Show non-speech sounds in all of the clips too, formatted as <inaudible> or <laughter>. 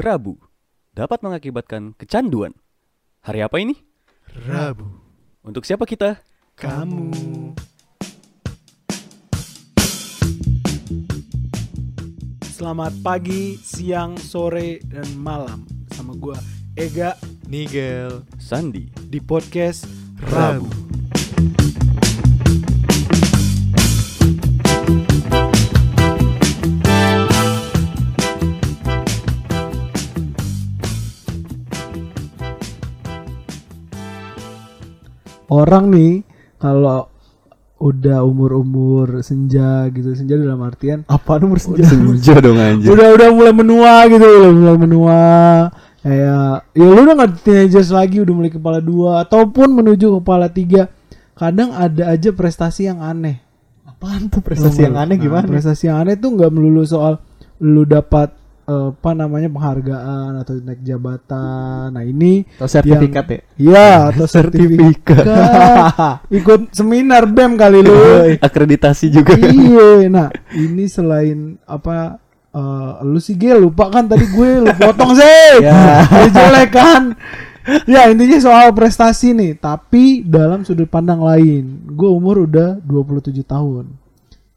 Rabu dapat mengakibatkan kecanduan. Hari apa ini? Rabu. Untuk siapa kita? Kamu. Selamat pagi, siang, sore, dan malam sama gua Ega Nigel Sandi. di podcast Rabu. Orang nih kalau udah umur-umur senja gitu, senja dalam artian Apa nomor senja? Senja dong anjir. udah udah mulai menua gitu udah mulai menua kayak ya lu udah nggak teenagers lagi udah mulai kepala dua ataupun menuju kepala tiga kadang ada aja prestasi yang aneh Apaan tuh prestasi yang aneh Nah, gimana? prestasi yang aneh tuh nggak melulu soal lu dapat apa namanya penghargaan atau naik jabatan. Nah ini Atau sertifikat ya? ya atau <laughs> sertifikat. ikut seminar bem kali lu. Akreditasi juga. iya <laughs> nah ini selain apa eh, lu sih Gel lupa kan tadi gue lu potong sih Ya. Jelek kan? Ya intinya soal prestasi nih tapi dalam sudut pandang lain gue umur udah 27 tahun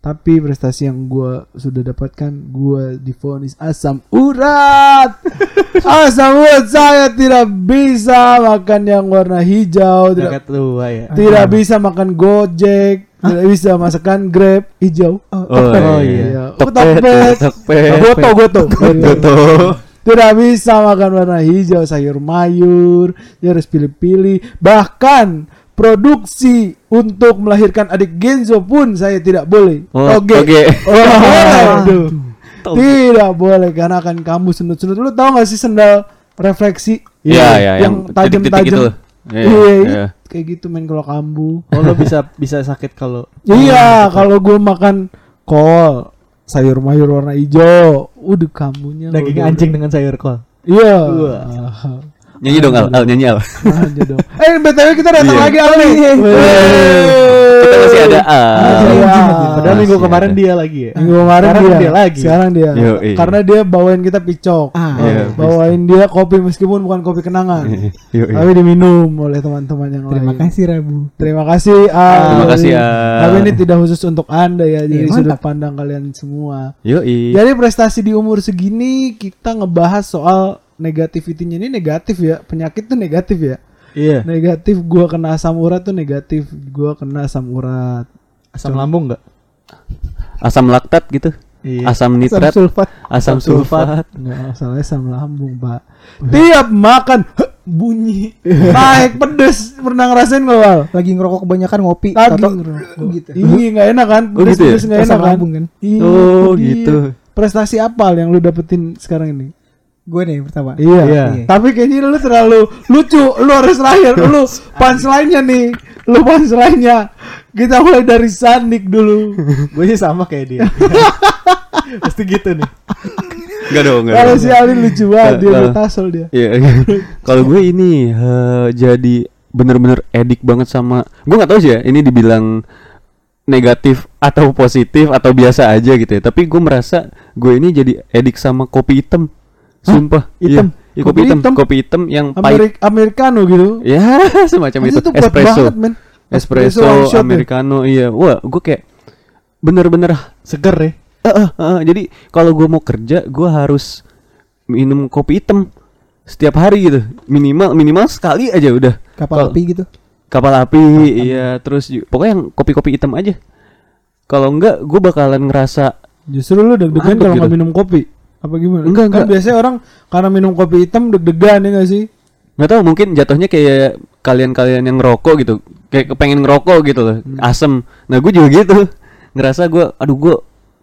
tapi prestasi yang gue sudah dapatkan gue difonis asam urat <laughs> asam urat saya tidak bisa makan yang warna hijau tidak tua ya. tidak bisa makan Gojek, tidak bisa masakan Grab hijau. Oh, iya. Tokped, Tokped. Tokped. Goto, goto. Goto. Tidak bisa makan warna hijau, sayur mayur, dia harus pilih-pilih. Bahkan produksi untuk melahirkan adik Genzo pun saya tidak boleh. Oh, Toge. toge. Oh, boleh. Aduh. Toge. Tidak boleh karena akan kamu sundut-sundut. Lu tahu gak sih sendal refleksi? Iya, iya, yang yang tajam-tajam. itu. Iya, Iya, iya. kayak gitu main kalau kambu. Oh lo bisa bisa sakit kalau Iya, kalau gue makan kol, sayur mayur warna hijau, udah kambunya daging anjing dengan sayur kol. Iya. Wah. Nyanyi dong Al, Al nyanyi Al. Aja dong. Eh, btw kita datang Iya. lagi Al nih. Kita masih ada Al. Iya. Padahal minggu kemarin dia lagi ya. Minggu kemarin dia. dia lagi. Sekarang dia. Karena dia bawain kita picok. Ah, Iya, bawain dia kopi meskipun bukan kopi kenangan. Tapi diminum oleh teman-teman yang Terima lain. kasih Rabu. Terima kasih Al. Terima kasih, Al. Tapi ini tidak khusus untuk Anda ya, jadi sudut pandang kalian semua. Yoi. Jadi prestasi di umur segini kita ngebahas soal negativitinya ini negatif ya. Penyakit tuh negatif ya. Iya. Negatif gua kena asam urat tuh negatif. Gua kena asam urat. Asam lambung enggak? Asam laktat gitu. Iya. Asam nitrat, sulfat. asam Asam sulfat. sulfat. Enggak masalahnya asam lambung, Pak. Tiap makan bunyi naik pedes. Pernah ngerasain nggak, Wal? lagi ngerokok kebanyakan ngopi Lagi ngerokok. gitu Iya, nggak enak kan? Oh, gitu ya? Pedes nggak enak Asam kan? lambung kan Iya, Oh, gitu. Prestasi apa yang lu dapetin sekarang ini? Gue nih pertama Iya. Iya. Tapi kayaknya lu terlalu lucu. Lu harus lahir. Lu <laughs> punchline-nya nih. Lu punchline-nya. Kita mulai dari Sandik dulu. <laughs> Gue sih sama kayak dia. <laughs> Pasti gitu nih. Enggak dong, enggak. Kalau si Alin lucu banget dia betasol dia. Iya. Kalau gue ini eh, jadi bener-bener edik banget sama gue nggak tahu sih ya ini dibilang negatif atau positif atau biasa aja gitu ya. Tapi gue merasa gue ini jadi edik sama kopi hitam. Sumpah. Hitam? Iya. Iya, kopi, Kopi hitam. hitam? Kopi hitam yang pahit. Amerik Americano gitu. Ya, <laughs> semacam itu. Itu Espresso. banget, men. Espresso, one shot ya. americano, iya. Wah, gue kayak bener-bener Seger ya. Eh, eh, eh, jadi kalau gue mau kerja, gue harus minum kopi hitam setiap hari gitu. Minimal minimal sekali aja udah. kapal Kalau- api gitu Kapal api, iya. Terus ju- pokoknya yang kopi-kopi hitam aja. Kalau enggak, gue bakalan ngerasa Justru lu deg-degan kalau gitu. minum kopi. Apa gimana? Enggak, Kan enggak. biasanya orang karena minum kopi hitam deg-degan ya gak sih? nggak tahu mungkin jatuhnya kayak kalian-kalian yang ngerokok gitu, kayak kepengen ngerokok gitu loh, Hmm. asem. Nah gue juga gitu, ngerasa gue, aduh gue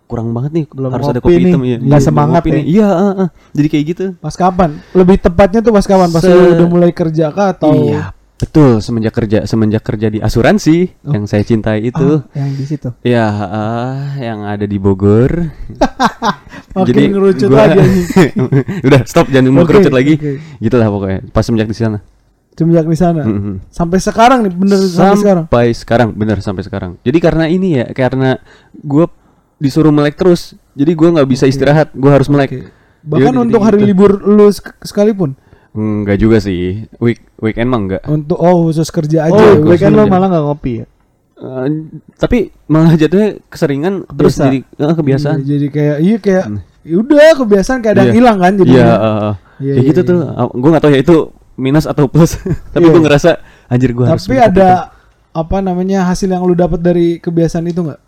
kurang banget nih, Belum harus ada kopi nih, hitam ya. nggak Belum semangat ya. nih. Iya, eh, eh. jadi kayak gitu. Pas kapan? Lebih tepatnya tuh pas kapan? Pas Se- lu udah mulai kerja kah atau Iya, betul. Semenjak kerja, semenjak kerja di asuransi Oh. yang saya cintai itu, Ah, yang di situ ya ah, yang ada di Bogor. <laughs> makin ngerucut gua- lagi. <laughs> Udah stop jangan mau Oke, kerucut lagi. oke. Gitulah pokoknya. Pas semenjak di sana. Semenjak di sana. Mhm. Sampai sekarang nih bener sampai sekarang. Sampai sekarang, bener sampai sekarang. Jadi karena ini ya, karena gue disuruh melek terus. Jadi gue nggak bisa Oke. istirahat, gue harus melek. Oke. Bahkan Iya, untuk gitu. hari libur lu sek- sekalipun. Enggak juga sih. Week weekend mah enggak. Untuk oh khusus kerja aja. Oh, khusus weekend lo malah nggak ngopi ya? Eh, tapi malah jatuhnya keseringan terus Kebiasa. jadi eh, kebiasaan. Iya, jadi kayak iya kayak Hmm. ya udah kebiasaan kayak ada yang Iya. hilang kan jadi. Iya, eh, Iya, kayak iya, gitu iya. tuh. Gue nggak tahu ya itu minus atau plus. <laughs> tapi Iya. gue ngerasa anjir gue harus. Tapi ada apa namanya hasil yang lu dapat dari kebiasaan itu nggak?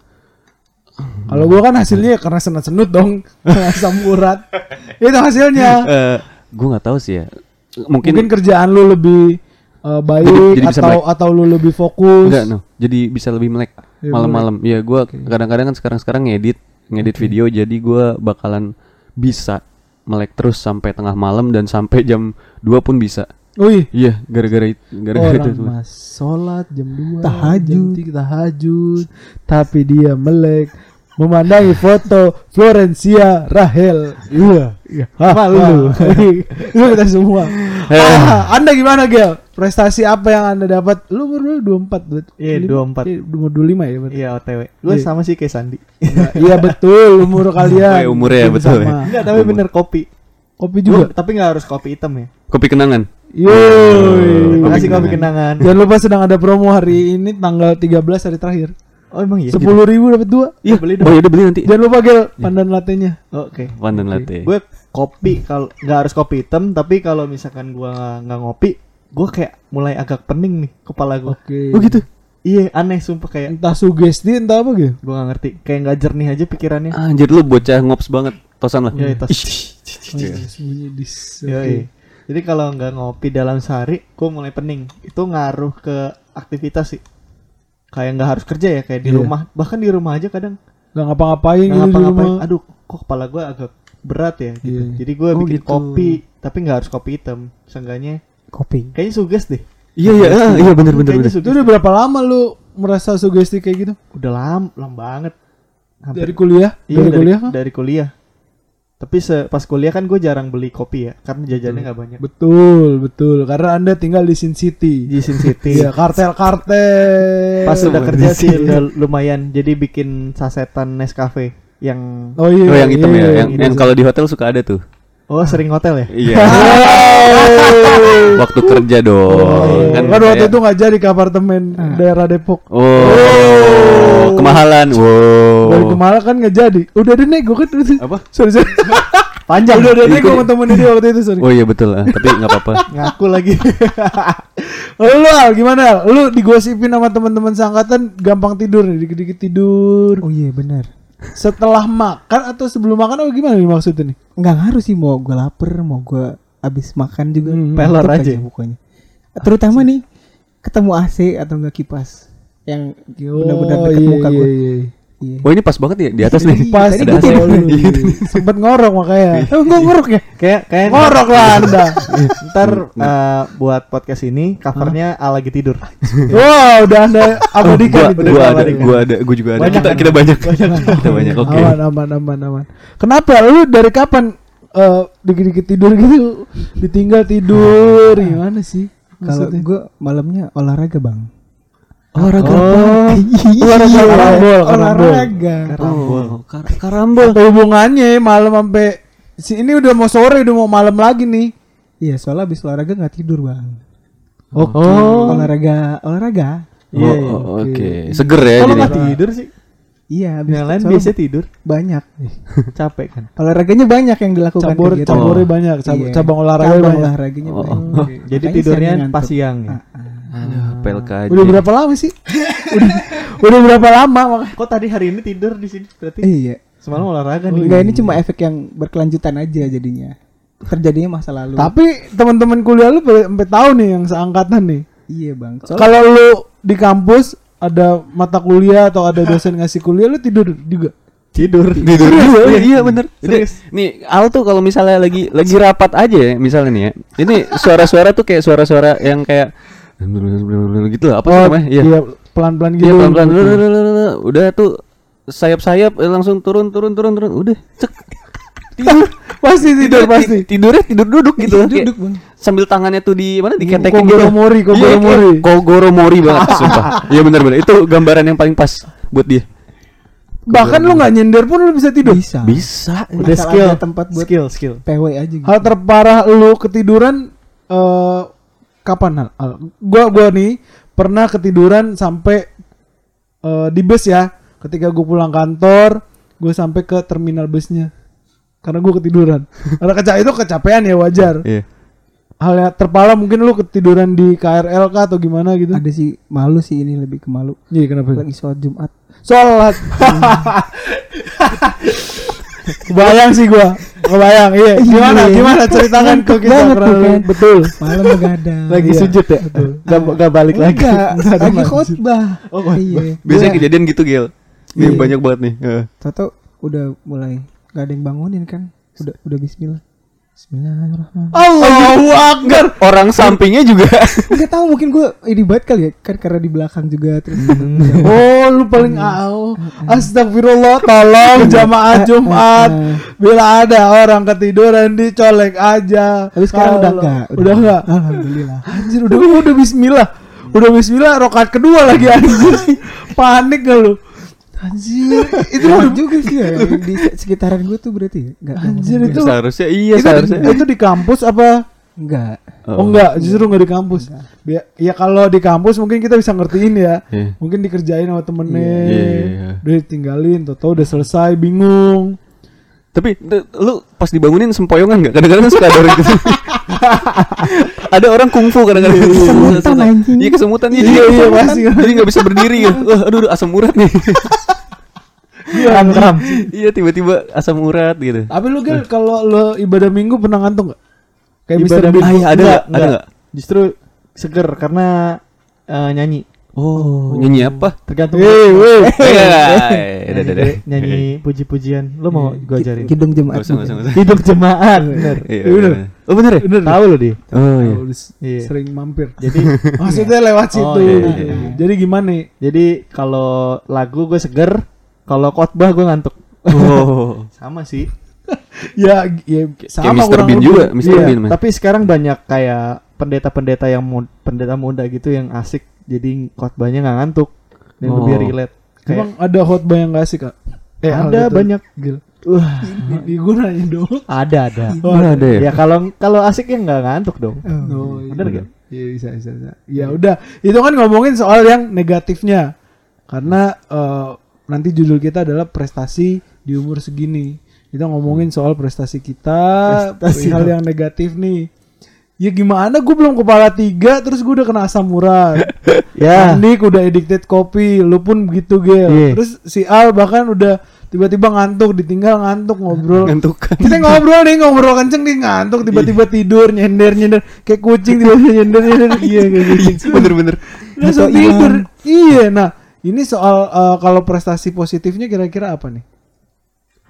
Kalau gua kan hasilnya ya karena senut-senut dong, <laughs> asam urat. <laughs> itu hasilnya. Eh, gue nggak tahu sih ya. Mungkin, Mungkin, kerjaan lu lebih uh, baik Jadi- atau melek. atau lu lebih fokus. enggak no. Jadi bisa lebih melek Iya, malam-malam. Iya, gue kadang-kadang kan sekarang-sekarang ngedit ngedit Oke. video jadi gue bakalan bisa melek terus sampai tengah malam dan sampai jam 2 pun bisa. Wih, Iya, gara-gara itu gara-gara itu. orang mas sholat jam 2 Tahajud. jam 3 tahajud tapi dia melek memandangi foto Florencia Rahel iya iya malu <laughs> itu kita semua ah, anda gimana Gel prestasi apa yang anda dapat lu baru 24 berarti Iya, Lima- 24. iya, umur 25 ya berarti Iya OTW. Gue Iya. sama sih kayak Sandi. Iya, iya betul umur kalian Oh, iya, umurnya ya, Sama. betul ya. Enggak, tapi bener kopi. kopi juga tapi nggak harus kopi hitam ya. Kopi kenangan. Yoi. Kasih kopi kenangan. Jangan lupa sedang ada promo hari ini tanggal 13 hari terakhir. Oh emang iya. Sepuluh ribu dapat dua. Iya, beli Oh, dong. iya udah beli nanti. Jangan lupa gel pandan latenya. Oke. Pandan latte. Gue kopi kalau nggak harus kopi hitam, tapi kalau misalkan gua nggak- ngopi, gue kayak mulai agak pening nih kepala gue. Oke. Oh gitu. Iya aneh sumpah kayak Entah sugesti entah apa gitu. gue nggak ngerti. Kayak nggak jernih aja pikirannya. Anjir lu bocah ngops banget. Tosan lah. Iya, tos. Iya. Dis. Yoi. Jadi kalau nggak ngopi dalam sehari, gue mulai pening. Itu ngaruh ke aktivitas sih. Kayak nggak harus kerja ya, kayak di Iya. rumah. Bahkan di rumah aja kadang Gak ngapa-ngapain nggak gitu di ngapa-ngapain. rumah. Aduh, kok kepala gue agak berat ya. Gitu. Iya. Jadi gue Oh, bikin gitu. kopi, tapi nggak harus kopi hitam. Seenggaknya, Kopi. kayaknya suges deh. Iya iya ah, iya bener bener bener. Itu udah berapa lama lu merasa sugesti kayak gitu? Udah lama, lama banget. Hampir- Dari kuliah? Iya, dari, dari kuliah kan? Dari kuliah. Tapi se- pas kuliah kan gue jarang beli kopi ya, karena jajannya nggak banyak. Betul, betul. Karena Anda tinggal di Sin City. Di Sin City. Iya, kartel-kartel. Pas udah kerja sih sini. udah lumayan. Jadi bikin sasetan Nescafe yang Oh iya. Oh yang hitam iya, ya, iya, yang, iya. yang kalau di hotel suka ada tuh. Oh sering hotel ya? Iya. <laughs> <laughs> Waktu kerja dong. Oh, kan, Kan waktu kayak- itu nggak jadi ke apartemen daerah Depok. Oh, kemahalan. Wow. Dari kemarin kan nggak jadi. Udah deh nego kan. Apa? Sorry sorry. <laughs> Panjang. Udah deh nego temen dia waktu itu sorry. Oh iya betul ah, tapi nggak apa-apa. <laughs> Ngaku lagi. Lalu <laughs> lu Al, gimana? Lu digosipin sama teman-teman seangkatan gampang tidur nih, dikit-dikit tidur. Oh iya benar. Setelah makan atau sebelum makan atau gimana nih maksudnya nih? Nggak ngaruh sih mau gue lapar, mau gue abis makan juga. Hmm. Pelor tetep aja. pokoknya. Terutama nih ketemu AC atau enggak kipas yang benar-benar Oh, deket iya, muka iya, gue. iya. Iya. Oh ini pas banget ya di atas nih. Pas tadi ada gua tidur. AC. Sempet ngorok makanya. Oh, enggak ngorok ya? kayak kayak Ngorok lah Anda. Ntar eh, buat podcast ini covernya Al lagi tidur. <laughs> Wow, udah Anda abadikan Gua, itu. gua ada, gua ada, gua juga ada. Banyak kita, kan? kita banyak. kita banyak. Oke. Aman, aman, aman, aman. Kenapa lu dari kapan eh, dikit-dikit tidur gitu ditinggal tidur gimana sih? Kalau gue malamnya olahraga bang. Olahraga Oh, <laughs> olahraga karambol, karambol. Olahraga. Oh, kar karambol. Apa hubungannya malam sampai si ini udah mau sore udah mau malam lagi nih. Iya soalnya abis olahraga nggak tidur bang. Oke. Olahraga, olahraga. Oh, Iya, oh, oke. Oke, seger ya Kalau jadi. nggak tidur sih, Iya, abis yang lain biasa tidur, banyak. <laughs> capek kan. Olahraganya banyak yang dilakukan. Cabur caburnya Oh. banyak, cab- Iya. cabang olahraga Cabang banyak. olahraganya Oh. banyak. Jadi Makanya tidurnya pas siang ya. Aduh, PLK aja. Udah berapa lama sih? <laughs> udah udah berapa lama makanya? Kok tadi hari ini tidur di sini? Berarti Iya. semalam olahraga nih. Enggak ini cuma efek yang berkelanjutan aja jadinya. Terjadinya masa lalu. Tapi teman-teman kuliah lu sampai tahu nih yang seangkatan nih. Iya bang. Kalau <laughs> lu di kampus ada mata kuliah atau ada dosen <laughs> ngasih kuliah lu tidur juga. Tidur. tidur juga. Iya, iya bener. Serius. Nih, Al tuh kalau misalnya lagi lagi rapat aja ya, misalnya nih ya. Ini suara-suara tuh kayak suara-suara yang kayak gitu lah. Apa sih namanya? Iya. Iya, pelan-pelan gitu. Iya pelan-pelan. Udah tuh sayap-sayap eh, langsung turun turun turun turun. Udah, cek. Tidur. <laughs> Pasti tidur Tidurnya- pasti. ti- Tidurnya tidur duduk gitu. Iya, Kayak duduk, Bang. Sambil tangannya tuh di mana diketekin Kogoro gitu. mori, kogoro Iya, mori. kayak Kogoro mori banget <laughs> sumpah. Iya benar benar. Itu gambaran yang paling pas buat dia. Bahkan lu nggak nyender pun lu bisa tidur. Bisa. Bisa. Udah Asal skill, tempat buat skill, skill. PW aja gitu. Hal terparah lu ketiduran eh kapan hal? hal? Gua gua nih pernah ketiduran sampai eh, di bus ya. Ketika gue pulang kantor, gue sampai ke terminal busnya. Karena gue ketiduran. <laughs> Karena keca itu kecapean ya wajar. Iya. Hal yang terparah mungkin lu ketiduran di KRL kah atau gimana gitu. Ada sih malu sih ini lebih ke malu. Iya kenapa? Lagi sholat Jumat. Sholat. <laughs> <laughs> Kebayang sih gua. Kebayang. Iya. Gimana? Iya. Gimana ceritakan ke kita banget kan. Betul. Malam begadang. Lagi Iya, sujud ya? betul. Gak, gak balik lagi. Enggak, <laughs> lagi khotbah. Oh, khotbah. Iya. Biasanya Gua- kejadian gitu, Gil. Ini Iya. banyak banget nih. Heeh. Toto udah mulai gak ada yang bangunin kan. Udah udah bismillah. Bismillahirrahmanirrahim. Allahu Akbar. Orang sampingnya juga. Enggak tahu mungkin gue ini banget kali ya kan karena di belakang juga terus. Oh, lu paling au. Astagfirullah, tolong jamaah Jumat. Bila ada orang ketiduran dicolek aja. Tapi sekarang udah enggak. Udah enggak. Alhamdulillah. Anjir, udah udah bismillah. Udah bismillah rokat kedua lagi anjir. <laughs> Panik gak lu? Anjir, <laughs> itu Itu udah juga sih ya di sekitaran gue tuh berarti ya. Enggak. Anjir, enggak. itu- seharusnya iya itu, seharusnya. itu di kampus apa? enggak. Oh, enggak, justru enggak di kampus. Bia- ya kalau di kampus mungkin kita bisa ngertiin ya. Iya. Mungkin dikerjain sama temennya. Iya, iya, iya. Udah ditinggalin, tau udah selesai, bingung. Tapi lu pas dibangunin sempoyongan nggak? Kadang-kadang suka ada orang gitu. <laughs> ada orang kungfu kadang-kadang. Kesemutan, anjing. Iya kesemutan iya. Iya, iya, pasti. Jadi nggak bisa berdiri gitu. Wah, aduh, aduh, asam urat nih. <laughs> Iya, Kram. iya tiba-tiba asam urat gitu. Tapi lu Gil, kalau lu ibadah minggu pernah ngantuk gak? Kayak Mr. Ibadah Bean. Ah, iya, ada Enggak, nggak? Ada enggak. nggak? Justru seger karena eh, nyanyi. Oh, nyanyi apa? Tergantung. Weh, weh. Eh, Nyanyi, udah, udah, udah. nyanyi puji-pujian. Lu mau gua ajarin? Kidung jemaat. Hidup jemaat. Bener. Iya, Iya, bener. Oh bener ya? Bener. Tahu lo dia. Oh iya. Oh, Iya. sering mampir. Jadi Maksudnya <laughs> lewat Oh, situ. iya, gitu. iya, iya. Jadi gimana nih? jadi kalau lagu gue seger, kalau khotbah gue ngantuk. Oh. <laughs> Sama sih. <laughs> Ya, ya sama Mr. Bean juga, Mr. Iya. Bean. Tapi sekarang banyak kayak pendeta-pendeta yang mu- pendeta muda gitu yang asik. Jadi khotbahnya nggak ngantuk. Yang Oh. lebih relate. Kayak Emang ada khotbah yang gak asik kak? Eh, ada gitu. banyak. Gil. Wah, Di gue nanya dong. ada ada. Oh, Mana ada ya? ya kalau kalau asik ya nggak ngantuk dong. Oh, iya. Bener gak? Iya bisa bisa. bisa. Ya udah, itu kan ngomongin soal yang negatifnya. Karena eh, nanti judul kita adalah prestasi di umur segini. Kita ngomongin soal prestasi kita, Prestasi hal yang negatif nih. Ya gimana gue belum kepala tiga terus gue udah kena asam urat. <laughs> Ya. Andik udah addicted kopi, lu pun begitu Gel. Iya. Terus si Al bahkan udah tiba-tiba ngantuk, ditinggal ngantuk ngobrol. Ngantukan. Kita ngobrol nih, ngobrol kenceng nih ngantuk tiba-tiba tidur nyender nyender kayak kucing tiba-tiba nyender nyender <laughs> iya kayak kucing. Bener-bener. Langsung Atau tidur. hilang. Iya, nah ini soal eh, kalau prestasi positifnya kira-kira apa nih?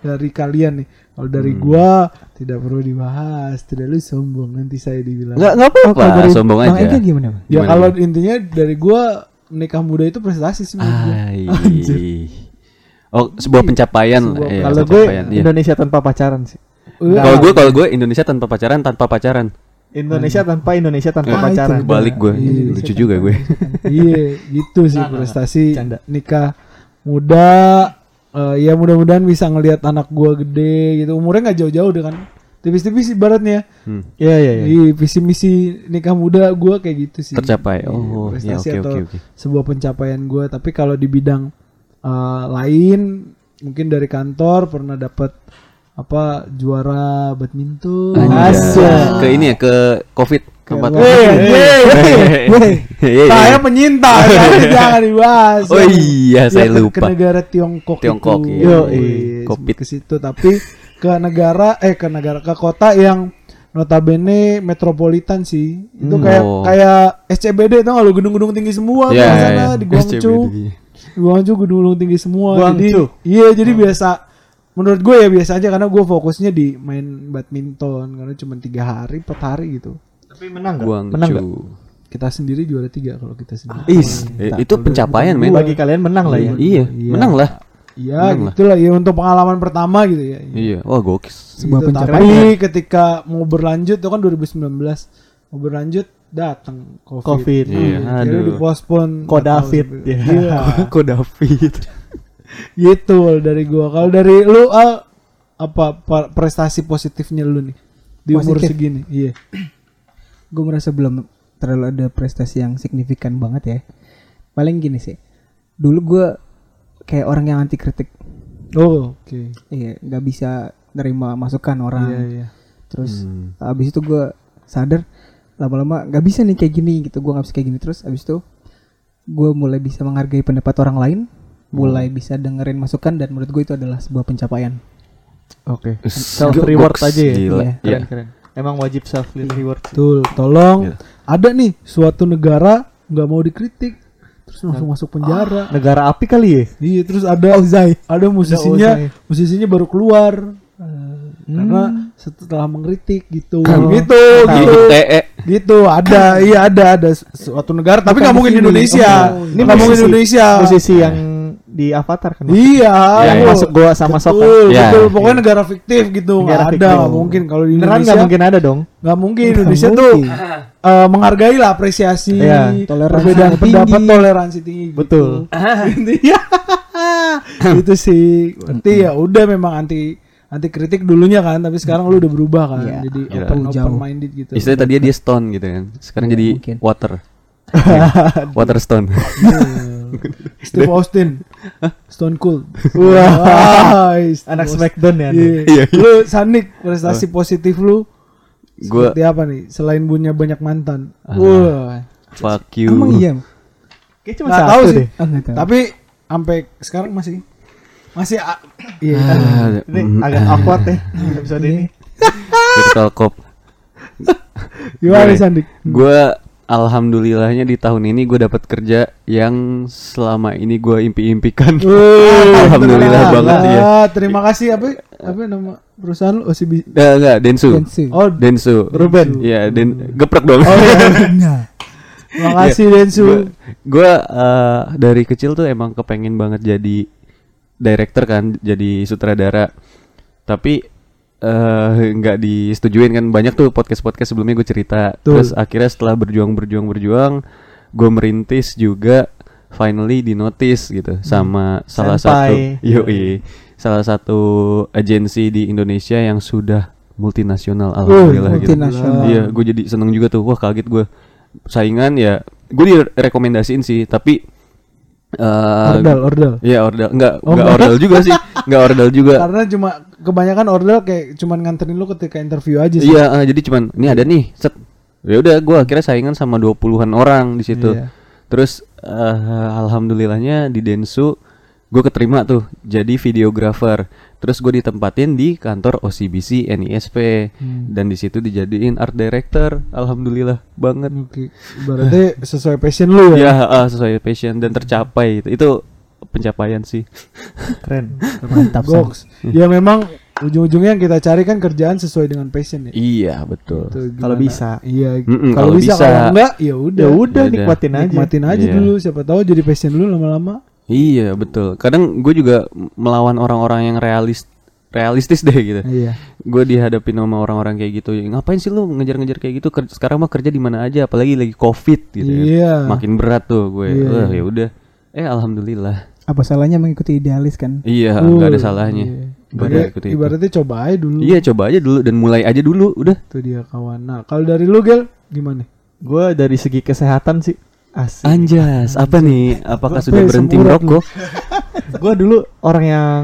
Dari kalian nih. Kalau dari gua tidak perlu dibahas, tidak lu sombong nanti saya dibilang. Nggak nggak Oh, kalau apa-apa, dari sombong Bang aja. Gimana, Bang? Ya kalau intinya dari gua nikah muda itu prestasi sih menurut gua. Ai. Oh, sebuah pencapaian. Sebuah- Iya, kalau gue pencapaian, iya. Indonesia tanpa pacaran sih. Wah, Kalau gue kalau gue Indonesia tanpa pacaran tanpa pacaran. Indonesia tanpa Indonesia tanpa Ah, pacaran. itu. Balik gue. Iya. Lucu juga gue. iya, gitu sih nggak, prestasi Canda. nikah muda. Eh, ya mudah-mudahan bisa ngelihat anak gua gede gitu. Umurnya nggak jauh-jauh deh kan. Tipis-tipis ibaratnya. Hmm. Iya iya iya. Iya, visi misi nikah muda gua kayak gitu sih. Tercapai. Iya, Oh, ya prestasi oke atau oke oke. sebuah pencapaian gua. Tapi kalau di bidang eh, lain, mungkin dari kantor pernah dapat apa juara badminton. Asya. Ke ini ya ke Covid tempat. Weh. Iya, iya. Saya penyintas, <laughs> tapi jangan dibahas. Oh iya, saya Ya, lupa. Ke negara Tiongkok, Tiongkok, itu. iya. Yo, Covid. ke situ tapi ke negara eh ke negara ke kota yang notabene metropolitan sih. Itu Hmm. kayak Oh. kayak SCBD tau gak lu gedung-gedung tinggi semua Iya, di iya, sana iya. di Guangzhou. Di Guangzhou gedung-gedung tinggi semua. Jadi Guangzhou. iya jadi biasa menurut gue ya biasa aja karena gue fokusnya di main badminton karena cuma tiga hari, empat hari gitu. Tapi menang nggak? Menang nggak? Guangzhou. Kita sendiri juara tiga kalau kita sendiri. Is, eh, itu pencapaian men. Bagi kalian menang lah ya. Iya, Iya. menang lah. Iya, Menang lah. gitulah ya untuk pengalaman pertama gitu ya. Iya, wah gokis. Sebuah Gitu, pencapaian. Tapi ketika mau berlanjut itu kan 2019 mau berlanjut datang COVID. Covid. Iya, Jadi aduh. dipospon. Ko nggak tahu David. sampai- Ya. Iya. <laughs> Kok David? gitu dari gua. Kalau dari lu Al, apa pa- prestasi positifnya lu nih di umur Positif? segini? Iya. Gue merasa belum terlalu ada prestasi yang signifikan banget ya paling gini sih dulu gue kayak orang yang anti kritik Oh, oke. iya nggak bisa nerima masukan orang Iya, iya. terus Hmm. abis itu gue sadar lama-lama nggak bisa nih kayak gini gitu gue nggak bisa kayak gini terus abis itu gue mulai bisa menghargai pendapat orang lain mulai bisa dengerin masukan dan menurut gue itu adalah sebuah pencapaian Oke. Us, Self reward aja ya. Gila. Iya. Keren keren. Emang wajib self reward. Betul. Tolong Iya. ada nih suatu negara nggak mau dikritik terus langsung masuk penjara. Negara api kali ya? Iya, terus ada ada musisinya, Ozai. musisinya baru keluar eh, karena Hmm. setelah mengkritik gitu. Oh. gitu, Gitu gitu. TE. Gitu, ada, iya ada ada su- suatu negara tapi nggak mungkin di. Indonesia. Oh, ini nggak mungkin di. Indonesia. Musisi yang di Avatar kan? Iya, Iya, lu- masuk goa sama sok kan? Betul, Iya. betul. Pokoknya negara fiktif gitu. Nggak Negara ada, fiktif. nggak mungkin kalau di Indonesia. nggak mungkin ada dong? Nggak mungkin Nggak Indonesia tuh mungkin. <laughs> eh, menghargai lah apresiasi, Iya, toleransi perbedaan tinggi. pendapat, toleransi tinggi. gitu. Betul. <laughs> Intinya <laughs> itu sih. Berarti ya udah memang anti anti kritik dulunya kan, tapi sekarang lu udah berubah kan, Iya. jadi Iya. open Jauh. open minded gitu. Istilahnya tadi dia stone gitu kan. Sekarang Iya, jadi mungkin. water. water stone. Steve Austin, Stone Cold. Wah, Anak. Smackdown ya? Anda? Iya. Iya. Lu Sanik prestasi positif lu Gua seperti apa nih selain punya banyak mantan? Ah. Wah. fuck you. emang iya Kayaknya cuma satu tahu sih. deh. Ah. Tapi sampai sekarang masih masih iya. Ah, Ini mm, agak ah. awkward ya episode ini. Virtual cop. <laughs> Gimana Sandik? Gue alhamdulillahnya di tahun ini gue dapat kerja yang selama ini gue impi-impikan. <laughs> Alhamdulillah banget ya. Terima kasih apa apa nama perusahaan lu OCB? Enggak, enggak, Densu. Sensi. Oh, Densu. Ruben. Iya, Den geprek dong. Oh iya. Nah, <laughs> Terima kasih Densu. gue dari kecil tuh emang kepengen banget jadi director kan, jadi sutradara. Tapi eh, nggak disetujuin kan banyak tuh podcast podcast sebelumnya gue cerita. Betul. Terus akhirnya setelah berjuang berjuang berjuang, gue merintis juga finally di notice gitu sama salah Senpai. satu yoi salah satu agensi di Indonesia yang sudah multinasional alhamdulillah gitu. multinasional. Iya, gue jadi seneng juga tuh. Wah kaget gue. Saingan ya, gue direkomendasiin sih. Tapi eh Ordal, ordal. Iya ordal, enggak Oh, enggak ordal juga sih, <laughs> enggak ordal juga. Karena cuma kebanyakan ordal kayak cuman nganterin lu ketika interview aja sih. Iya, eh, jadi cuman ini ada nih, set. Ya udah, gue akhirnya saingan sama 20-an orang di situ. Iya. Terus eh, alhamdulillahnya di Densu gue keterima tuh jadi videographer. Terus gue ditempatin di kantor OCBC NISP Hmm. dan di situ dijadiin art director. Alhamdulillah banget. Oke. Berarti sesuai passion lu ya. Ya, ah, sesuai passion dan tercapai itu. Itu pencapaian sih. Keren. <laughs> mantap. Goks. Ya memang ujung-ujungnya yang kita cari kan kerjaan sesuai dengan passion ya. Iya, betul. Itu Kalau bisa. Iya. Kalau kalau bisa, bisa. kalau enggak ya udah. Ya udah nikmatin aja. Nikmatin aja Iya. dulu siapa tahu jadi passion lu lama-lama. Iya, betul. Kadang gue juga melawan orang-orang yang realis realistis deh gitu. Iya. Gue dihadapin sama orang-orang kayak gitu. Ngapain sih lu ngejar-ngejar kayak gitu? Ker- Sekarang mah kerja di mana aja, apalagi lagi Covid gitu kan. Iya. Makin berat tuh gue. Iya, Wah, iya. ya udah. Eh, alhamdulillah. apa salahnya mengikuti idealis kan Iya, Uh, nggak ada salahnya. iya. Ibarat- ikuti itu. ibaratnya coba aja dulu. Iya, coba aja dulu dan mulai aja dulu, udah. Itu dia kawan. Nah, kalau dari lu Gel gimana? Gue dari segi kesehatan sih asik. Anjas, apa nih? Apakah Apa sudah berhenti lu? <laughs> merokok? gue dulu orang yang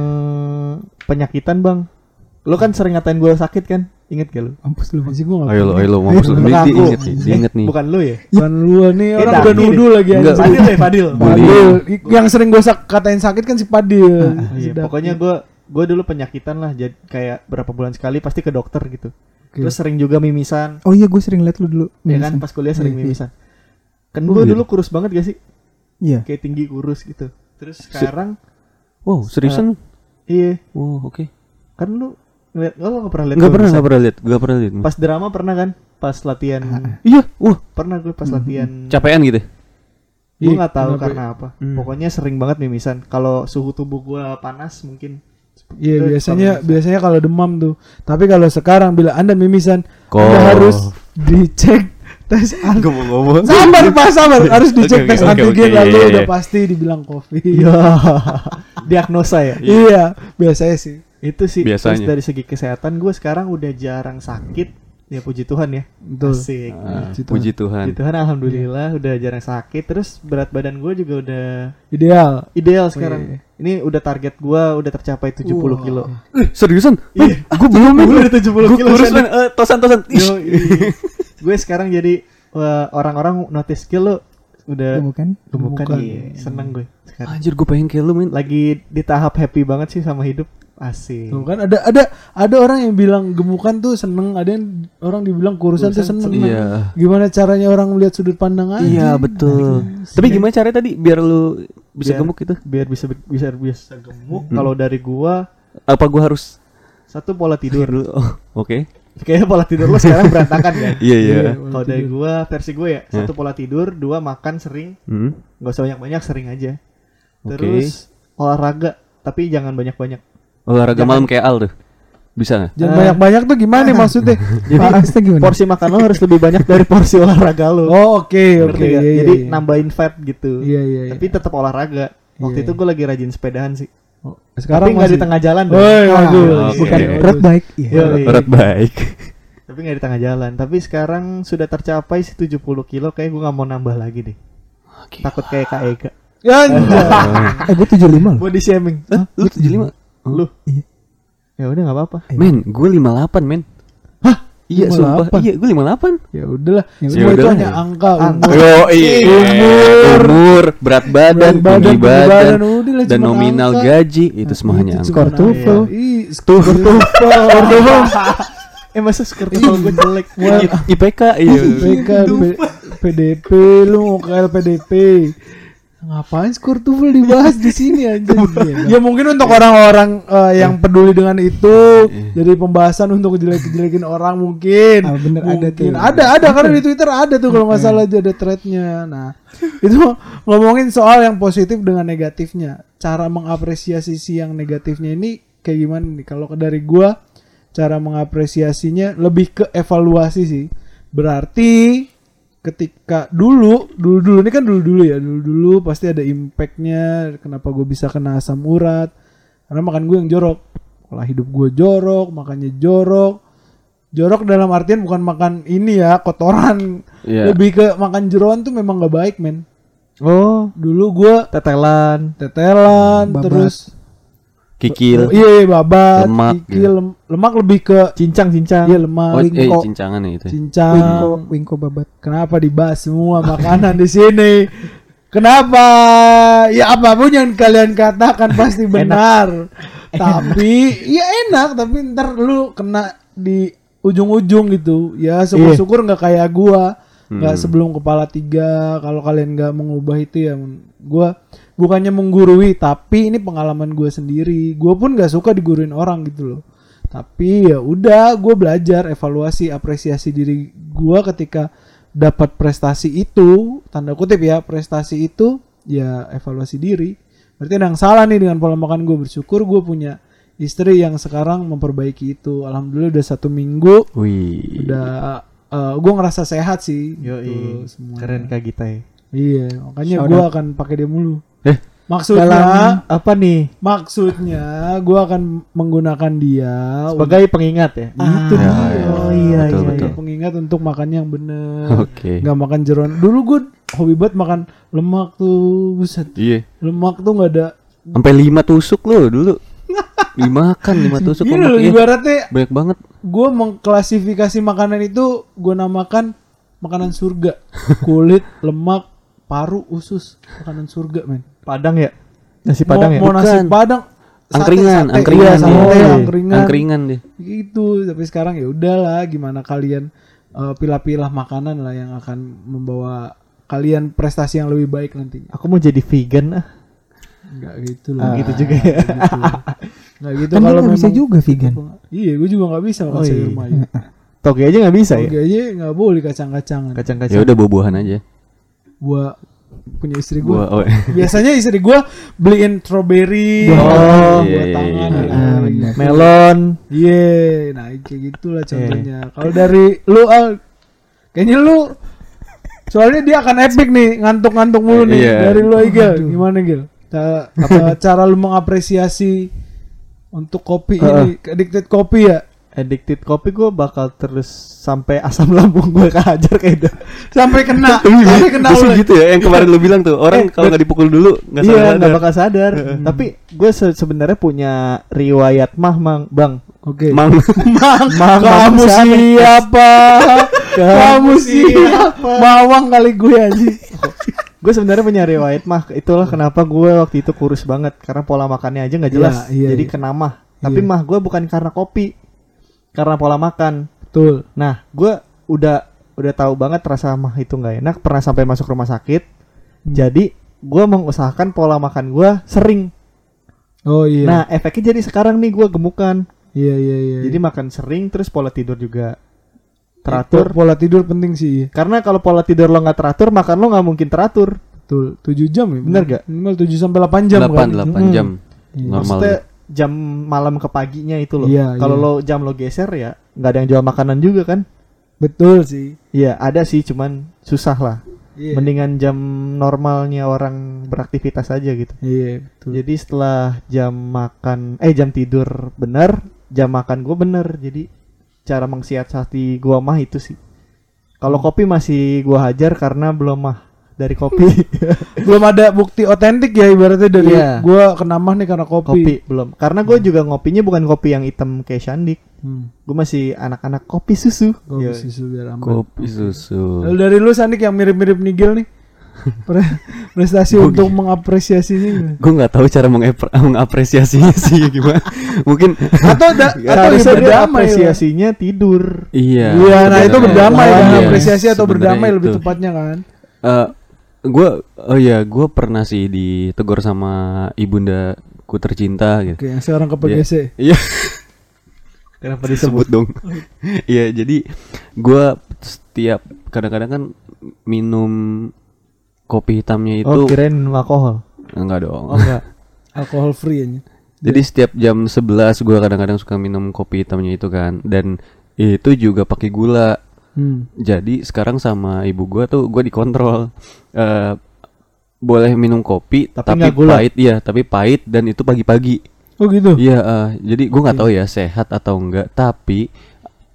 penyakitan bang. Lo kan sering ngatain gue sakit kan? Ingat gak lu? Mampus lu masih gua enggak. Ayo lo, ayo lo, mampus lo. Di- Mengaku. Diinget nih, diinget nih. Bukan lu ya? Bukan lu nih orang udah nuduh lagi anjing. Fadil ya Fadil. Bully. Padil. I- Yang sering gue katain sakit kan si Padil. Iya, Sedap. pokoknya gue gue dulu penyakitan lah jadi kayak berapa bulan sekali pasti ke dokter gitu. Terus sering juga mimisan. oh iya gue sering liat lu dulu Ya kan pas kuliah sering Iya, iya. mimisan. Kan gue iya. dulu kurus banget gak sih? iya Kayak tinggi kurus gitu. Terus sekarang Wow, seriusan? iya Wow, oke. kan lu ngeliat oh, lo gak pernah lihat gua pernah, enggak pernah lihat, enggak pernah lihat. Pas drama pernah kan? Pas latihan Iya, wah, pernah gue pas latihan. capean gitu. Gue Ih, nggak tahu kenapa? karena apa. Hmm. Pokoknya sering banget mimisan. Kalau suhu tubuh gue panas mungkin. Iya Itu biasanya biasanya kalau demam tuh. Tapi kalau sekarang bila anda mimisan, Kok- anda harus dicek tes antigen. Ngomong. Sabar pak sabar harus dicek Oke, tes oke, antigen oke, lalu iya, udah iya. pasti dibilang covid. <laughs> Iya. diagnosa ya. Iya, biasanya sih. Itu sih. Biasanya. Terus dari segi kesehatan gue sekarang udah jarang sakit. Ya puji Tuhan ya. Betul. Asik. Ah, Puji Tuhan. puji Tuhan. Puji Tuhan alhamdulillah udah jarang sakit. Terus berat badan gue juga udah Ideal. ideal sekarang. iya. Ini udah target gue udah tercapai 70 Wah. kilo. Eh, seriusan? Iya. Gue belum. Gue udah 70 Gue kilo. kurus. Eh, tosan tosan. Yo, gue sekarang jadi wah, orang-orang notice skill lu udah Gemukan. gemukan Gemukan. iya. Seneng gue sekarang. Anjir gue pengen kayak lu men. Lagi di tahap happy banget sih sama hidup. Asik. Tuh kan ada ada ada orang yang bilang gemukan tuh seneng, ada yang orang dibilang kurusan, tuh Kurusan seneng. Iya. Gimana caranya orang melihat sudut pandang aja? Iya betul. Tapi gimana caranya tadi biar lu bisa Biar- gemuk gitu? Biar bisa bisa bisa gemuk. Hmm. Kalau dari gua Apa gua harus satu pola tidur. dulu? <laughs> Oh, Oke. Kayaknya pola tidur lu sekarang berantakan kan? Iya iya. Kalau dari gua versi gue ya, satu pola tidur, dua makan sering, Hmm. nggak usah banyak-banyak, sering aja. Oke. Terus olahraga, tapi jangan banyak-banyak. Olahraga Jangan- malam kayak Al tuh. Bisa nggak? Jangan Ah. banyak-banyak tuh gimana nih <laughs> maksudnya? Jadi gimana? porsi makan lo harus lebih banyak dari porsi <laughs> olahraga lo. Oh oke oke. Iya, iya, Jadi iya. nambahin fat gitu. Iya iya. iya. Tapi tetap olahraga. Waktu Iya. itu gue lagi rajin sepedahan sih. Oh, sekarang tapi nggak di masih- tengah jalan dong. Woi, Ah, waduh. Oke. Bukan road bike. Iya. Yoi. Berat baik. Tapi nggak di tengah jalan. Tapi sekarang sudah tercapai sih 70 kilo. Kayak gue nggak mau nambah lagi deh. Takut kayak Kak Ega. Ya. Eh gue 75 loh. Body shaming. Hah? Lu 75? Lu? Iya. Ya udah nggak apa-apa. Men, gue 58 men. Hah? Iya, 58? sumpah. Iya, gue 58. ya udahlah. Ya Semua itu udah. hanya angka, Angka. umur. Yo, umur, umur, berat badan, Berat tinggi tinggi badan, udah lah, dan nominal angka. gaji itu semua hanya angka. Skor TOEFL. angka. Ih, skor TOEFL. <laughs> eh masa skor TOEFL gue jelek. <laughs> IPK iya. PK, P- PDP, lu mau ke LPDP. Ngapain skor TOEFL dibahas di sini anjir? <laughs> ya mungkin untuk orang-orang eh, yang peduli dengan itu jadi pembahasan untuk jelek-jelekin orang mungkin. Ah, bener, ada Mungkin. tuh. Ada ada karena di Twitter ada tuh kalau nggak salah aja ada threadnya. Nah itu ngomongin soal yang positif dengan negatifnya. Cara mengapresiasi si yang negatifnya ini kayak gimana nih? Kalau dari gua cara mengapresiasinya lebih ke evaluasi sih. Berarti ketika dulu dulu dulu ini kan dulu dulu ya dulu dulu pasti ada impactnya kenapa gue bisa kena asam urat karena makan gue yang jorok pola hidup gue jorok makannya jorok jorok dalam artian bukan makan ini ya kotoran Iya. lebih ke makan jeroan tuh memang gak baik men Oh, dulu gue tetelan. tetelan Babat. terus Kikil. Oh, iya, iya babat Lemak, kikil, gitu. lem- lemak lebih ke Cincang-cincang. iya lemak Oh, eh, wingko, cincangan ya itu. ya? cincang Wingko, Wingko babat. Kenapa dibahas semua makanan di sini? Kenapa? Ya apa pun yang kalian katakan pasti benar. <laughs> tapi ya enak, tapi ntar lu kena di ujung-ujung gitu. Ya syukur-syukur nggak kayak gua, nggak Hmm. sebelum kepala tiga. Kalau kalian nggak mengubah itu ya, gua bukannya menggurui, tapi ini pengalaman gua sendiri. Gua pun nggak suka diguruin orang gitu loh. Tapi ya udah, gue belajar evaluasi, apresiasi diri gue ketika dapat prestasi itu, tanda kutip ya, prestasi itu ya evaluasi diri. Berarti ada yang salah nih dengan pola makan gue. Bersyukur gue punya istri yang sekarang memperbaiki itu. Alhamdulillah udah satu minggu, Wih. udah gue ngerasa sehat sih. Yo, gitu, semuanya. keren Kak Gita ya. Iya, makanya gue akan pakai dia mulu. Eh, Maksudnya, Dalam apa nih? maksudnya gue akan menggunakan dia Sebagai pengingat ya. Itu Ya, dia. ya. Oh iya Betul, iya. betul. iya. Pengingat untuk makan yang bener. Oke. Nggak makan jeroan. Dulu gue hobi banget makan lemak tuh. Buset. Iya. Lemak tuh nggak ada. Sampai lima tusuk lo dulu. Dimakan lima tusuk Gini loh, iya. ibaratnya Banyak banget. gue mengklasifikasi makanan itu gue namakan makanan surga. Kulit, lemak, paru, usus. Makanan surga, men. Padang ya. Nasi Mau, padang ya. mau nasi Bukan. padang. sate, Angkringan, sate. angkringan. Iya, sate, iya. angkringan. Angkringan deh. gitu tapi sekarang ya udahlah gimana kalian eh, pilah-pilah makanan lah yang akan membawa kalian prestasi yang lebih baik nantinya Aku mau jadi vegan ah. nggak gitu Ah, lah gitu juga ya. nggak gitu Kan kalau bisa juga vegan. iya gue juga nggak bisa makan Oh, sayur iya. mayu Toge aja nggak bisa ya. Oke aja nggak boleh kacang-kacangan Ya Kacang-kacang. udah buah-buahan aja. gua punya istri gue. Oh, <laughs> biasanya istri gue beliin strawberry Oh, buah iya, iya, tangan iya. gitu. Ah, benar. Melon. Iya, nah kayak gitulah contohnya. Kalau dari lu Al, kayaknya lu soalnya dia akan epic nih, ngantuk-ngantuk mulu nih Iya. dari lu Igel. Gimana Gil? Cara, <laughs> apa, cara lu mengapresiasi untuk kopi ini, addicted kopi ya. Addicted kopi gue bakal terus sampai asam lambung gue kehajar kayak gitu. Sampai kena, <laughs> sampai kena oleh. gitu ya yang kemarin lu bilang tuh orang Eh, kalau nggak dipukul dulu nggak Iya, sadar. nggak bakal sadar. Tapi gue se- sebenarnya punya riwayat mah, mang, bang. Oke. Mang <laughs> Mang, Mang, kamu Mang, siapa? kamu siapa? Mawang kali gue anjing. <laughs> Gue sebenarnya punya riwayat mah. Itulah kenapa gue waktu itu kurus banget karena pola makannya aja nggak jelas. Iya, iya, Jadi iya. kena mah. Tapi Iya. mah gue bukan karena kopi, karena pola makan. Betul. Nah, gue udah udah tahu banget rasa mah itu nggak enak. Pernah sampai masuk rumah sakit. Hmm. Jadi gue mengusahakan pola makan gue sering. Oh iya. Nah, efeknya jadi sekarang nih gue gemukan. iya iya iya. Jadi makan sering terus pola tidur juga teratur. pola tidur penting sih. iya. Karena kalau pola tidur lo nggak teratur, makan lo nggak mungkin teratur. Betul. 7 jam ya. Bener gak? Minimal 7 sampai 8 jam delapan kan. delapan Hmm. jam Iya. normal. Maksudnya jam malam ke paginya itu loh. Iya, kalau iya. lo jam lo geser ya nggak ada yang jual makanan juga kan? Betul sih. Iya ada sih, cuman susah lah. Iya. Mendingan jam normalnya orang beraktivitas aja gitu. Iya, betul. Jadi setelah jam makan, eh jam tidur bener, jam makan gue bener. Jadi cara mengsiasati gua mah itu sih. Hmm. Kalau kopi masih gua hajar karena belum mah dari kopi. <laughs> belum ada bukti otentik ya ibaratnya dari Iya. gua kena mah nih karena kopi. kopi belum. Karena gue juga ngopinya bukan kopi yang hitam kayak Shandik. Hmm. Gue masih anak-anak kopi susu. Kopi Iya. susu biar aman. kopi susu Lalu dari lu Sandik yang mirip-mirip Nigel nih. Pre- <laughs> prestasi Gua untuk mengapresiasinya gue nggak tahu cara mengapresiasinya sih <laughs> gimana mungkin atau da, atau dia berdamai lah. apresiasinya tidur. iya Iya, nah itu berdamai kan Iya, apresiasi atau berdamai lebih itu. tepatnya kan. Gue oh ya gue pernah sih ditegur sama ibunda ku tercinta gitu Oke, yang sekarang ke PGC. iya <laughs> Kenapa disebut dong <laughs> iya jadi gue setiap kadang-kadang kan minum kopi hitamnya itu Oh, kirain minum alkohol. enggak dong Oh enggak. <laughs> Alkohol free aja. Jadi setiap jam 11 gue kadang-kadang suka minum kopi hitamnya itu kan dan itu juga pakai gula. Hmm. Jadi sekarang sama ibu gue tuh gue dikontrol eh boleh minum kopi Tapi tapi, pahit iya tapi pahit dan itu pagi-pagi. Oh gitu. Iya eh, jadi gue nggak tahu ya sehat atau enggak tapi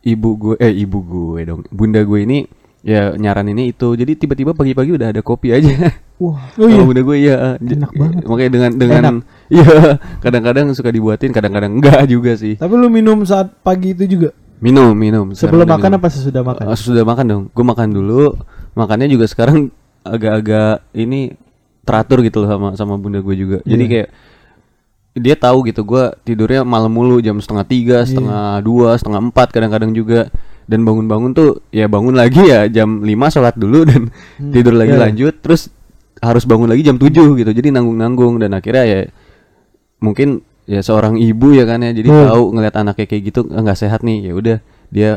ibu gue eh ibu gue dong bunda gue ini ya nyaraninnya itu jadi tiba-tiba pagi-pagi udah ada kopi aja. Wah. Oh <laughs> Oh iya. bunda gue j- Enak banget. Makanya dengan dengan <laughs> iya kadang-kadang suka dibuatin kadang-kadang enggak juga sih. Tapi lu minum saat pagi itu juga. Minum, minum. Sebelum makan minum. apa sesudah makan? Ah, sudah makan dong. Gue makan dulu. Makannya juga sekarang agak-agak ini teratur gitu loh sama sama bunda gue juga. Jadi Iya. kayak dia tahu gitu gue tidurnya malam mulu jam setengah tiga, Iya. setengah dua, setengah empat kadang-kadang juga. Dan bangun-bangun tuh ya bangun lagi ya jam 5 sholat dulu dan tidur lagi iya. lanjut. Terus harus bangun lagi jam 7 gitu. Jadi nanggung-nanggung dan akhirnya ya mungkin ya seorang ibu ya kan ya jadi Hmm. tahu ngeliat anaknya kayak gitu "Ah, nggak sehat nih ya udah dia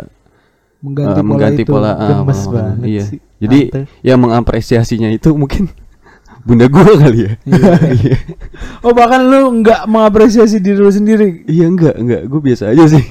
Mengganti eh, pola mengganti itu. pola, ah, Gemes makan. banget iya sih. jadi Tante. yang mengapresiasinya itu mungkin <laughs> bunda gua kali ya iya Oh bahkan lu nggak mengapresiasi diri lu sendiri. iya enggak enggak gue biasa aja sih <laughs>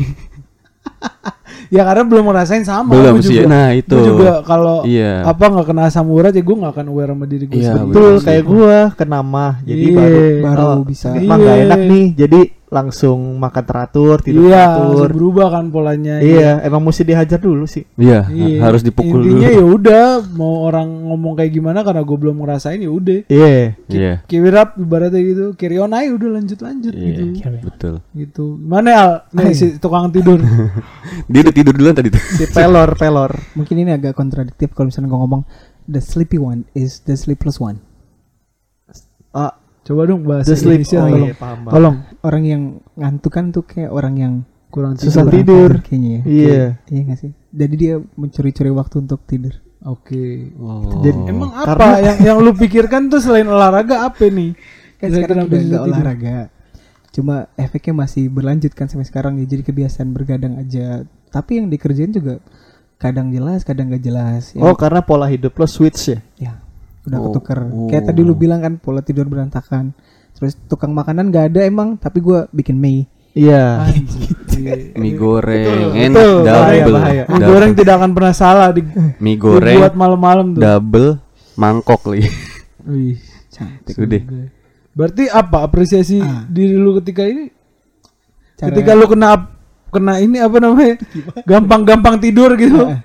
Ya karena belum ngerasain sama. Belum Gua sih, juga. nah, Gua itu. juga kalau Iya. apa nggak kena asam urat ya gue nggak akan aware sama diri gue Iya. Betul kayak sih. gua kena mah. Jadi Iya. baru Baru oh, bisa. Mah nggak Iya. enak nih. Jadi langsung makan teratur, tidur Iya, teratur. berubah kan polanya. Iya, emang mesti dihajar dulu sih. iya Iya. harus dipukul Intinya dulu ya udah mau orang ngomong kayak gimana karena gue belum ngerasain ya udah. Iya. iya Kiwirap ibaratnya gitu, carry on aja udah lanjut lanjut iya gitu. betul Gitu. Mana Al? Nih si tukang tidur. <laughs> dia udah tidur duluan tadi tuh Si pelor, pelor. Mungkin ini agak kontradiktif kalau misalnya gue ngomong the sleepy one is the sleepless one. Ah, Coba dong bahasa the sleep. Indonesia Oh, tolong. iya, paham. Tolong. Orang yang ngantuk kan tuh kayak orang yang Kurang Susah tidur. tidur. kayaknya ya. Iya. Iya gak sih? Jadi dia mencuri-curi waktu untuk tidur. Oke. oh. Jadi emang apa Karena- <laughs> yang yang lu pikirkan tuh selain olahraga apa nih? Kan sekarang udah udah susah nggak tidur. olahraga. Cuma efeknya masih berlanjut kan sampai sekarang ya. Jadi kebiasaan bergadang aja. Tapi yang dikerjain juga kadang jelas, kadang gak jelas. Ya, Oh, karena pola hidup lo switch ya. ya udah Oh, ketuker. oh. Kayak tadi lu bilang kan pola tidur berantakan. Terus tukang makanan gak ada emang, tapi gua bikin mie. Iya. Iya. <laughs> mie goreng enak betul. double Bahaya, bahaya. Mie Double. goreng tidak akan pernah salah di mie goreng dibuat malam-malam tuh. double mangkok lagi <laughs> Wih, Cantik. sudah Berarti apa apresiasi Ah. diri lu ketika ini? Cara- Ketika lu kena kena ini apa namanya? Gampang-gampang tidur gitu. Eh,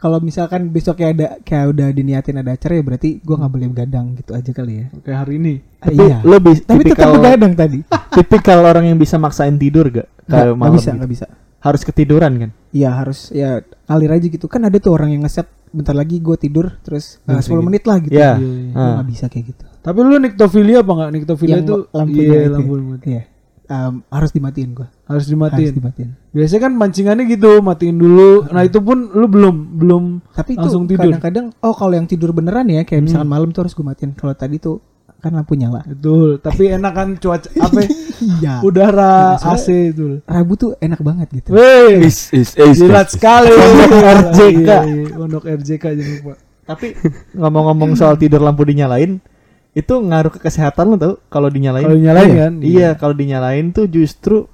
Kalau misalkan besoknya ada kayak udah diniatin ada acara ya berarti gua nggak boleh begadang gitu aja kali ya. Kayak hari ini. Tapi iya. lo bis, Tapi tetap begadang tadi. <laughs> tipikal orang yang bisa maksain tidur gak? Nggak Kayak nggak malam bisa, gitu. nggak bisa. Harus ketiduran kan? Iya harus ya alir aja gitu. Kan ada tuh orang yang ngeset bentar lagi gue tidur terus uh, 10 menit lah gitu. Iya. Iya, iya. Gua Ah. nggak bisa kayak gitu. Tapi lu niktofilia apa enggak? Niktofilia Yang itu lampunya iya, lampu lampu. Iya. Um, harus dimatiin gua. Harus Harus dimatiin. dimatiin. Biasanya kan pancingannya gitu, matiin dulu. Nah, itu pun lu belum belum Tapi itu Langsung tidur. kadang-kadang oh kalau yang tidur beneran ya kayak misalkan malam tuh harus gue matiin. Kalau tadi tuh kan lampu nyala. betul. Tapi enak kan cuaca apa? ya? <laughs> Iya. Udara Iya, AC itu. Rabu tuh enak banget gitu. Wih, Is is is. jilat sekali. RJK. Iya, iya, Pondok RJK jangan lupa. Tapi <laughs> ngomong-ngomong soal tidur lampu dinyalain, itu ngaruh ke kesehatan lo tau kalau dinyalain. Kalau dinyalain Iya. kan? Iya, kalau dinyalain tuh justru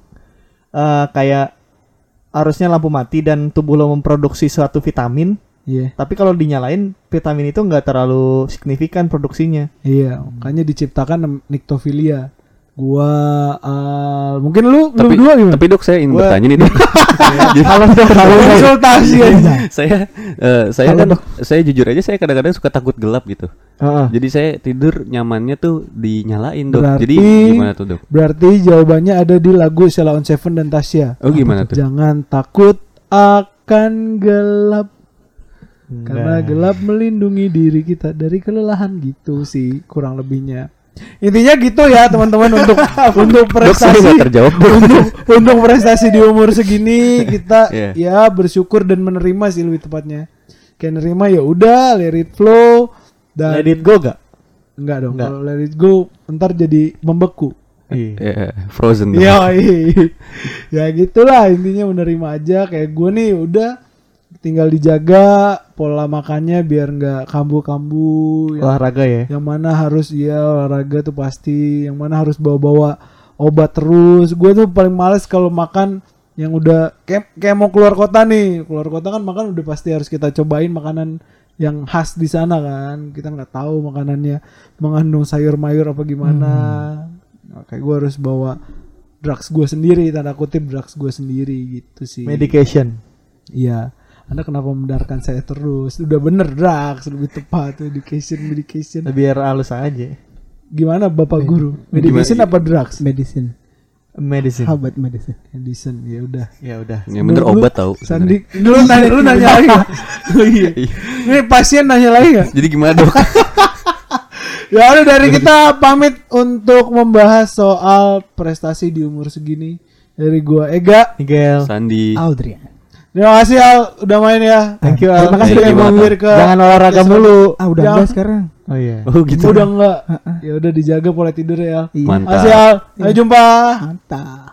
eh, kayak harusnya lampu mati dan tubuh lo memproduksi suatu vitamin. Iya. Tapi kalau dinyalain vitamin itu nggak terlalu signifikan produksinya. Iya, makanya diciptakan niktofilia. Gua eh, mungkin lu lu Tapi berdua gimana? tapi dok saya ingin Gua- bertanya nih dok. <laughs> Kalau Kalau <laughs> konsultasi aja. saya eh, saya Halo, kan saya jujur aja saya kadang-kadang suka takut gelap gitu. Heeh. Jadi saya tidur nyamannya tuh dinyalain dok. Berarti- Jadi gimana tuh dok? Berarti jawabannya ada di lagu Sheila on Seven dan Tasya. Oh gimana tuh? Jangan takut akan gelap karena Nah. gelap melindungi diri kita dari kelelahan gitu sih kurang lebihnya. Intinya gitu ya teman-teman untuk <laughs> untuk prestasi terjawab untuk <laughs> untuk prestasi di umur segini kita <laughs> Iya. ya bersyukur dan menerima sih lebih tepatnya. Kayak nerima ya udah let it flow dan Let it go gak? enggak dong kalau let it go ntar jadi membeku. Iya. Eh, frozen. Iya, ya gitulah intinya menerima aja kayak gue nih udah tinggal dijaga pola makannya biar nggak kambuh-kambuh Olahraga ya. yang mana harus ya olahraga tuh pasti. Yang mana harus bawa-bawa obat terus. Gue tuh paling males kalau makan yang udah kayak kayak mau keluar kota nih. Keluar kota kan makan udah pasti harus kita cobain makanan yang khas di sana kan. Kita nggak tahu makanannya mengandung sayur mayur apa gimana. Nah, kayak gue harus bawa drugs gue sendiri tanda kutip drugs gue sendiri gitu sih. Medication. iya anda kenapa membenarkan saya terus udah bener drugs lebih tepat medication medication Biar halus aja. gimana bapak guru Gimana? medication apa drugs Medicine. Medicine. About medicine? medicine ya udah Ya udah. Yang bener Lu- obat tau. Sandi lu nanya lu nanya lagi? <laughs> Oh, iya. ini pasien nanya lagi nggak? Jadi gimana dok? <laughs> ya udah dari kita pamit untuk membahas soal prestasi di umur segini dari gua Ega Miguel. Sandi. Aldrian. Terima kasih Al udah main ya Thank you, Al. terima kasih udah mampir ke Jangan olahraga mulu. Ah udah enggak sekarang. Oh iya. Oh gitu. udah enggak ya udah dijaga pola tidur ya Al Iya. Mantap. Makasih Al. Sampai jumpa. Mantap.